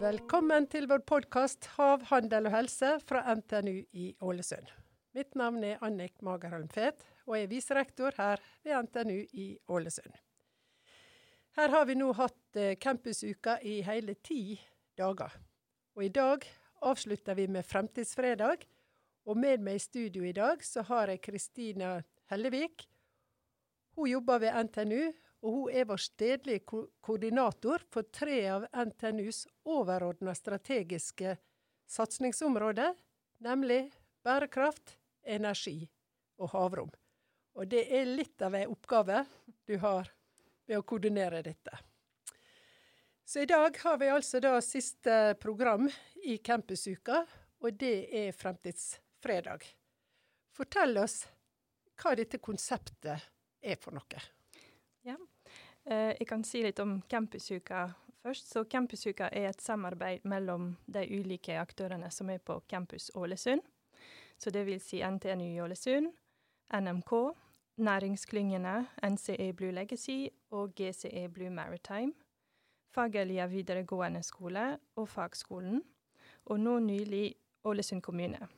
Velkommen til vår podkast 'Hav, handel og helse' fra NTNU i Ålesund. Mitt navn er Annik Magerholm Fet, og er viserektor her ved NTNU i Ålesund. Her har vi nå hatt eh, campusuka i hele ti dager. Og i dag avslutter vi med Fremtidsfredag. Og med meg i studio i dag så har jeg Kristina Hellevik. Hun jobber ved NTNU, og hun er vår stedlige ko koordinator for tre av NTNUs overordna strategiske satsingsområder, nemlig bærekraft, energi og havrom. Og det er litt av ei oppgave du har ved å koordinere dette. Så i dag har vi altså da siste program i campusuka, og det er Fremtidsfredag. Fortell oss hva dette konseptet er for noe. Ja, eh, jeg kan si litt om campusuka først. Så Campusuka er et samarbeid mellom de ulike aktørene som er på Campus Ålesund. Så det vil si NTNU i Ålesund, NMK, næringsklyngene NCE Blue Legacy og GCE Blue Maritime, Fagerlia videregående skole og fagskolen, og nå nylig Ålesund kommune.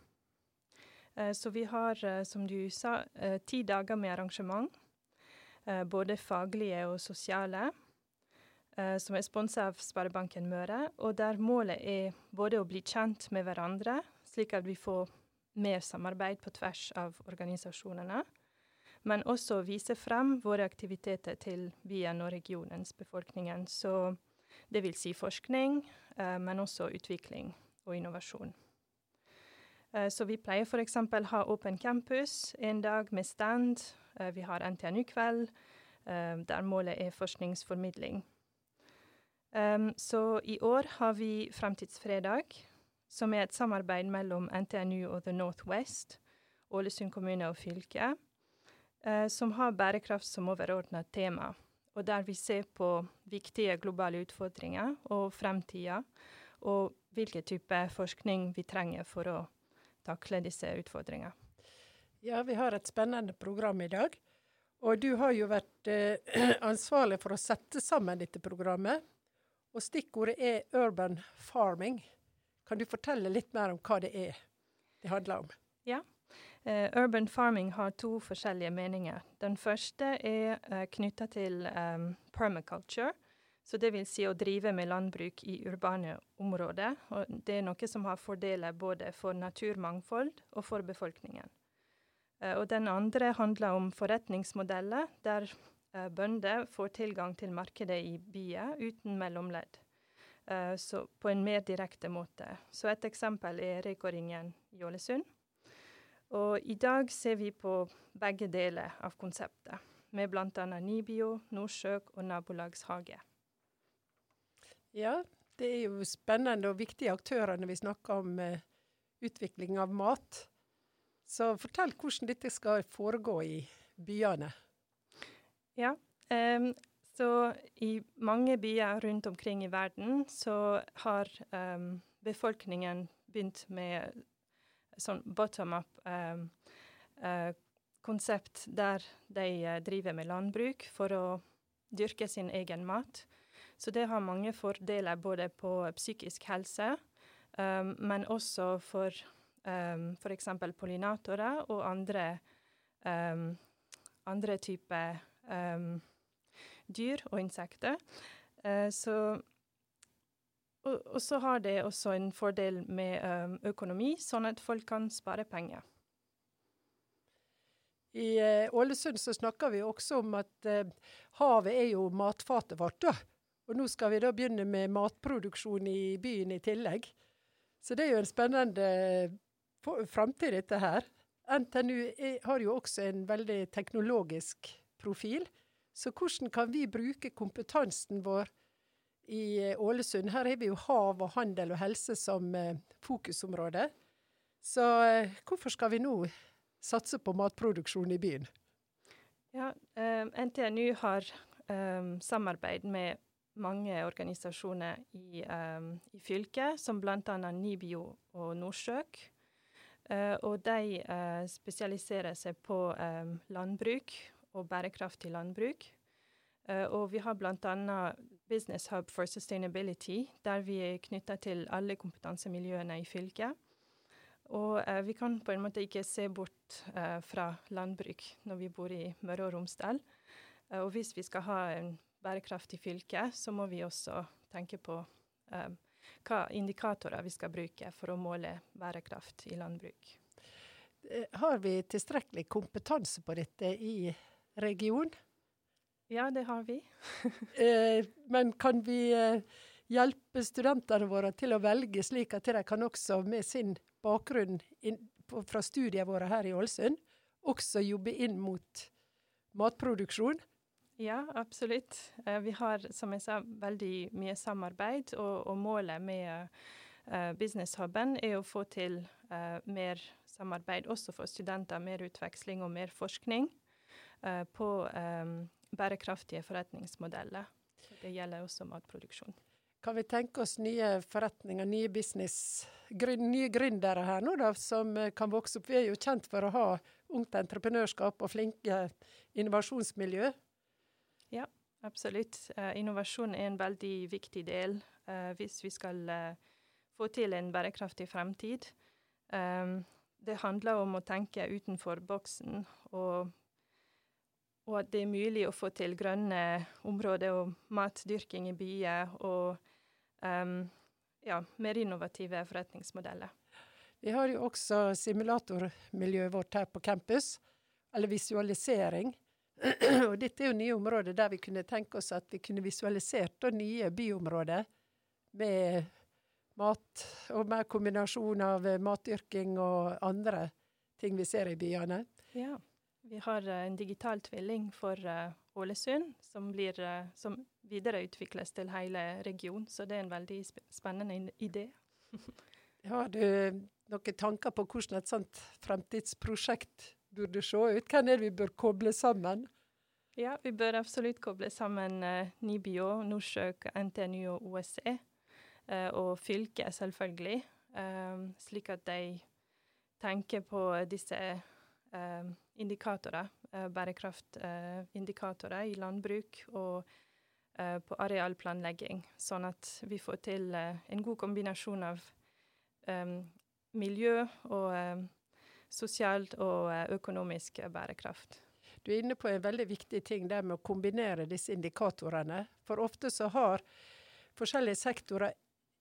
Eh, så vi har, eh, som du sa, ti dager med arrangement. Både faglige og sosiale. Som er sponsa av Sparebanken Møre. Og der målet er både å bli kjent med hverandre, slik at vi får mer samarbeid på tvers av organisasjonene men også vise frem våre aktiviteter til byen og regionens befolkningen. Så det vil si forskning, eh, men også utvikling og innovasjon. Eh, så vi pleier f.eks. ha åpen campus en dag med stand. Eh, vi har NTNU-kveld, eh, der målet er forskningsformidling. Så i år har vi Fremtidsfredag, som er et samarbeid mellom NTNU og The Northwest, Ålesund kommune og fylke som har bærekraft som overordna tema, og der vi ser på viktige globale utfordringer og fremtida, og hvilken type forskning vi trenger for å takle disse utfordringene. Ja, vi har et spennende program i dag. Og du har jo vært eh, ansvarlig for å sette sammen dette programmet. Og stikkordet er urban farming. Kan du fortelle litt mer om hva det er det handler om? Ja. Uh, urban farming har to forskjellige meninger. Den første er uh, eh, knytta til um, permaculture. Så det vil si å drive med landbruk i urbane områder. Og det er noe som har fordeler både for naturmangfold og for befolkningen. Uh, og den andre handler om forretningsmodeller der uh, bønder får tilgang til markedet i byer uten mellomledd. Uh, så på en mer direkte måte. Så et eksempel er Reko-ringen i Ålesund og i dag ser vi på begge deler av konseptet, med bl.a. Nibio, Nordsjøk og nabolagshage. Ja, det er jo spennende og viktige aktører når vi snakker om uh, utvikling av mat. Så fortell hvordan dette skal foregå i byene. Ja, um, så i mange byer rundt omkring i verden så har um, befolkningen begynt med sånn bottom up-konsept um, uh, der de driver med landbruk for å dyrke sin egen mat. Så det har mange fordeler både på psykisk helse, um, men også for um, f.eks. pollinatorer og andre, um, andre typer um, dyr og insekter. Uh, så og, så har det også en fordel med økonomi, sånn at folk kan spare penger. I uh, Ålesund så snakker vi også om at uh, havet er jo matfatet vårt. da. Og nå skal vi da begynne med matproduksjon i byen i tillegg. Så det er jo en spennende framtid, dette her. NTNU har jo også en veldig teknologisk profil. Så hvordan kan vi bruke kompetansen vår i eh, Ålesund. Her har vi jo hav og handel og helse som eh, fokusområde. Så eh, hvorfor skal vi nå satse på matproduksjon i byen? Ja, NTNU har eh, samarbeid med mange organisasjoner i, um, i fylket, som bl.a. Nibio og Nordsjøk. og de spesialiserer seg på landbruk og bærekraftig landbruk. Uh, og vi har bl.a. Business Hub for Sustainability, der vi er knytta til alle kompetansemiljøene i fylket. Og uh, vi kan på en måte ikke se bort uh, fra landbruk når vi bor i Møre og Romsdal. og hvis vi skal ha en bærekraftig fylke, så må vi også tenke på hva indikatorer vi skal bruke for å måle bærekraft i landbruk. Har vi tilstrekkelig kompetanse på dette i regionen? Ja, det har vi. eh, men kan vi eh, hjelpe studentene våre til å velge slik at de kan også med sin bakgrunn fra studiene våre her i Ålesund, også jobbe inn mot matproduksjon? Ja, absolutt. Eh, vi har, som jeg sa, veldig mye samarbeid, og, og målet med business-huben er å få til uh, mer samarbeid også for studenter, mer utveksling og mer forskning på bærekraftige forretningsmodeller. Det gjelder også matproduksjon. Kan vi tenke oss nye forretninger, nye business, grün, nye gründere her nå, da, som eh, kan vokse opp? Vi er jo kjent for å ha ungt entreprenørskap og flinke innovasjonsmiljø. Absolutt. Uh, innovasjon er en veldig viktig del uh, hvis vi skal uh, få til en bærekraftig fremtid. Det handler om å tenke utenfor boksen og og at det er mulig å få til grønne områder og matdyrking i byer og um, ja, mer innovative forretningsmodeller. Vi har jo også simulatormiljøet vårt her på campus, eller visualisering. og dette er jo nye områder der vi kunne tenke oss at vi kunne visualisert nye byområder med mat, og med kombinasjon av matdyrking og andre ting vi ser i byene. Ja. Vi har eh, en digital tvilling for uh, Ålesund, som, blir, som videreutvikles til hele regionen. Så det er en veldig spennende idé. har du noen tanker på hvordan et sånt fremtidsprosjekt burde se ut? Hvem er det vi bør koble sammen? Ja, vi bør absolutt koble sammen uh, NIBIO, Norsøk, NTNU og OSCE. Uh, og fylket, selvfølgelig. Uh, slik at de tenker på disse uh, indikatorer, eh, bærekraftindikatorer i landbruk og eh, på arealplanlegging, sånn at vi får til eh, en god kombinasjon av miljø og sosialt og økonomisk bærekraft. Du er inne på en veldig viktig ting, det med å kombinere disse indikatorene. For ofte så har forskjellige sektorer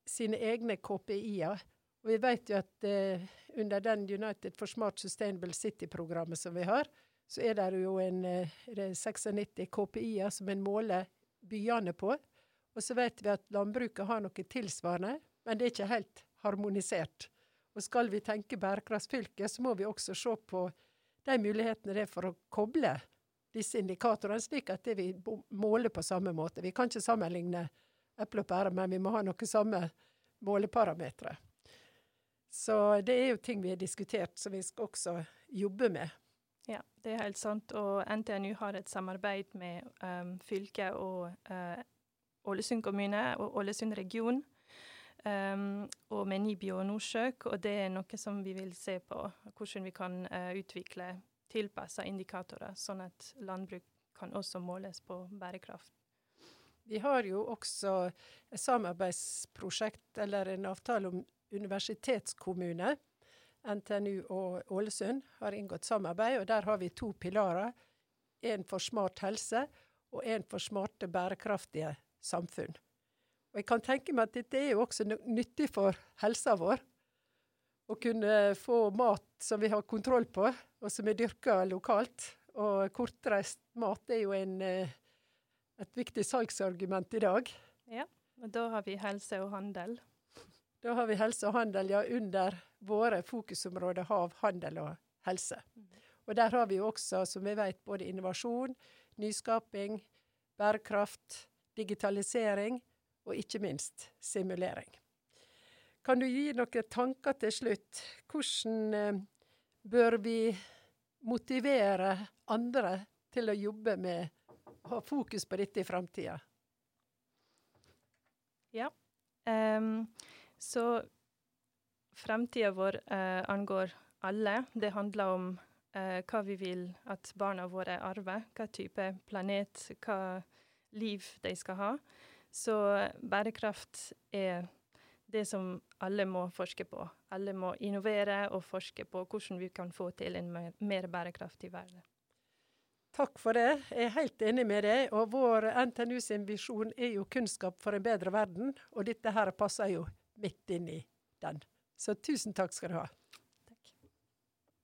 sine egne KPI-er. Og vi vet jo at eh, under den United for Smart Sustainable City-programmet som vi har, så er det jo en det 96 KPI-er som en måler byene på. Og så vet vi at landbruket har noe tilsvarende, men det er ikke helt harmonisert. Og skal vi tenke bærekraftsfylke, så må vi også se på de mulighetene det er for å koble disse indikatorene, slik at vi måler på samme måte. Vi kan ikke sammenligne eple og pære, men vi må ha noen samme måleparametere. Så det er jo ting vi har diskutert som vi skal også jobbe med. Ja, det er helt sant. Og NTNU har et samarbeid med um, fylket og uh, Ålesund kommune og Ålesund region. Um, og med Nibio og Nordsjøk, og det er noe som vi vil se på. Hvordan vi kan uh, utvikle tilpassa indikatorer, sånn at landbruk kan også måles på bærekraft. Vi har jo også et samarbeidsprosjekt, eller en avtale om universitetskommune, NTNU og Ålesund, har inngått samarbeid. og Der har vi to pilarer. En for smart helse og en for smarte, bærekraftige samfunn. Og Jeg kan tenke meg at dette er jo også nyttig for helsa vår. Å kunne få mat som vi har kontroll på, og som er dyrka lokalt. Og kortreist mat er jo en, eh, et viktig salgsargument i dag. Ja, og da har vi helse og handel. Da har vi helse og handel ja, under våre fokusområder hav, handel og helse. Og der har vi jo også, som vi vet, både innovasjon, nyskaping, bærekraft, digitalisering og ikke minst simulering. Kan du gi noen tanker til slutt? Hvordan eh, bør vi motivere andre til å jobbe med å ha fokus på dette i framtida? Ja. Um, så fremtida vår uh, angår alle. Det handler om uh, hva vi vil at barna våre arver, hva type planet, hva liv de skal ha. Så bærekraft er det som alle må forske på. Alle må innovere og forske på hvordan vi kan få til en mer bærekraftig verden. Takk for det. Jeg er helt enig med deg. Og vår NTNU sin visjon er jo kunnskap for en bedre verden, og dette her passer jo midt inn i den. Så tusen takk skal du ha.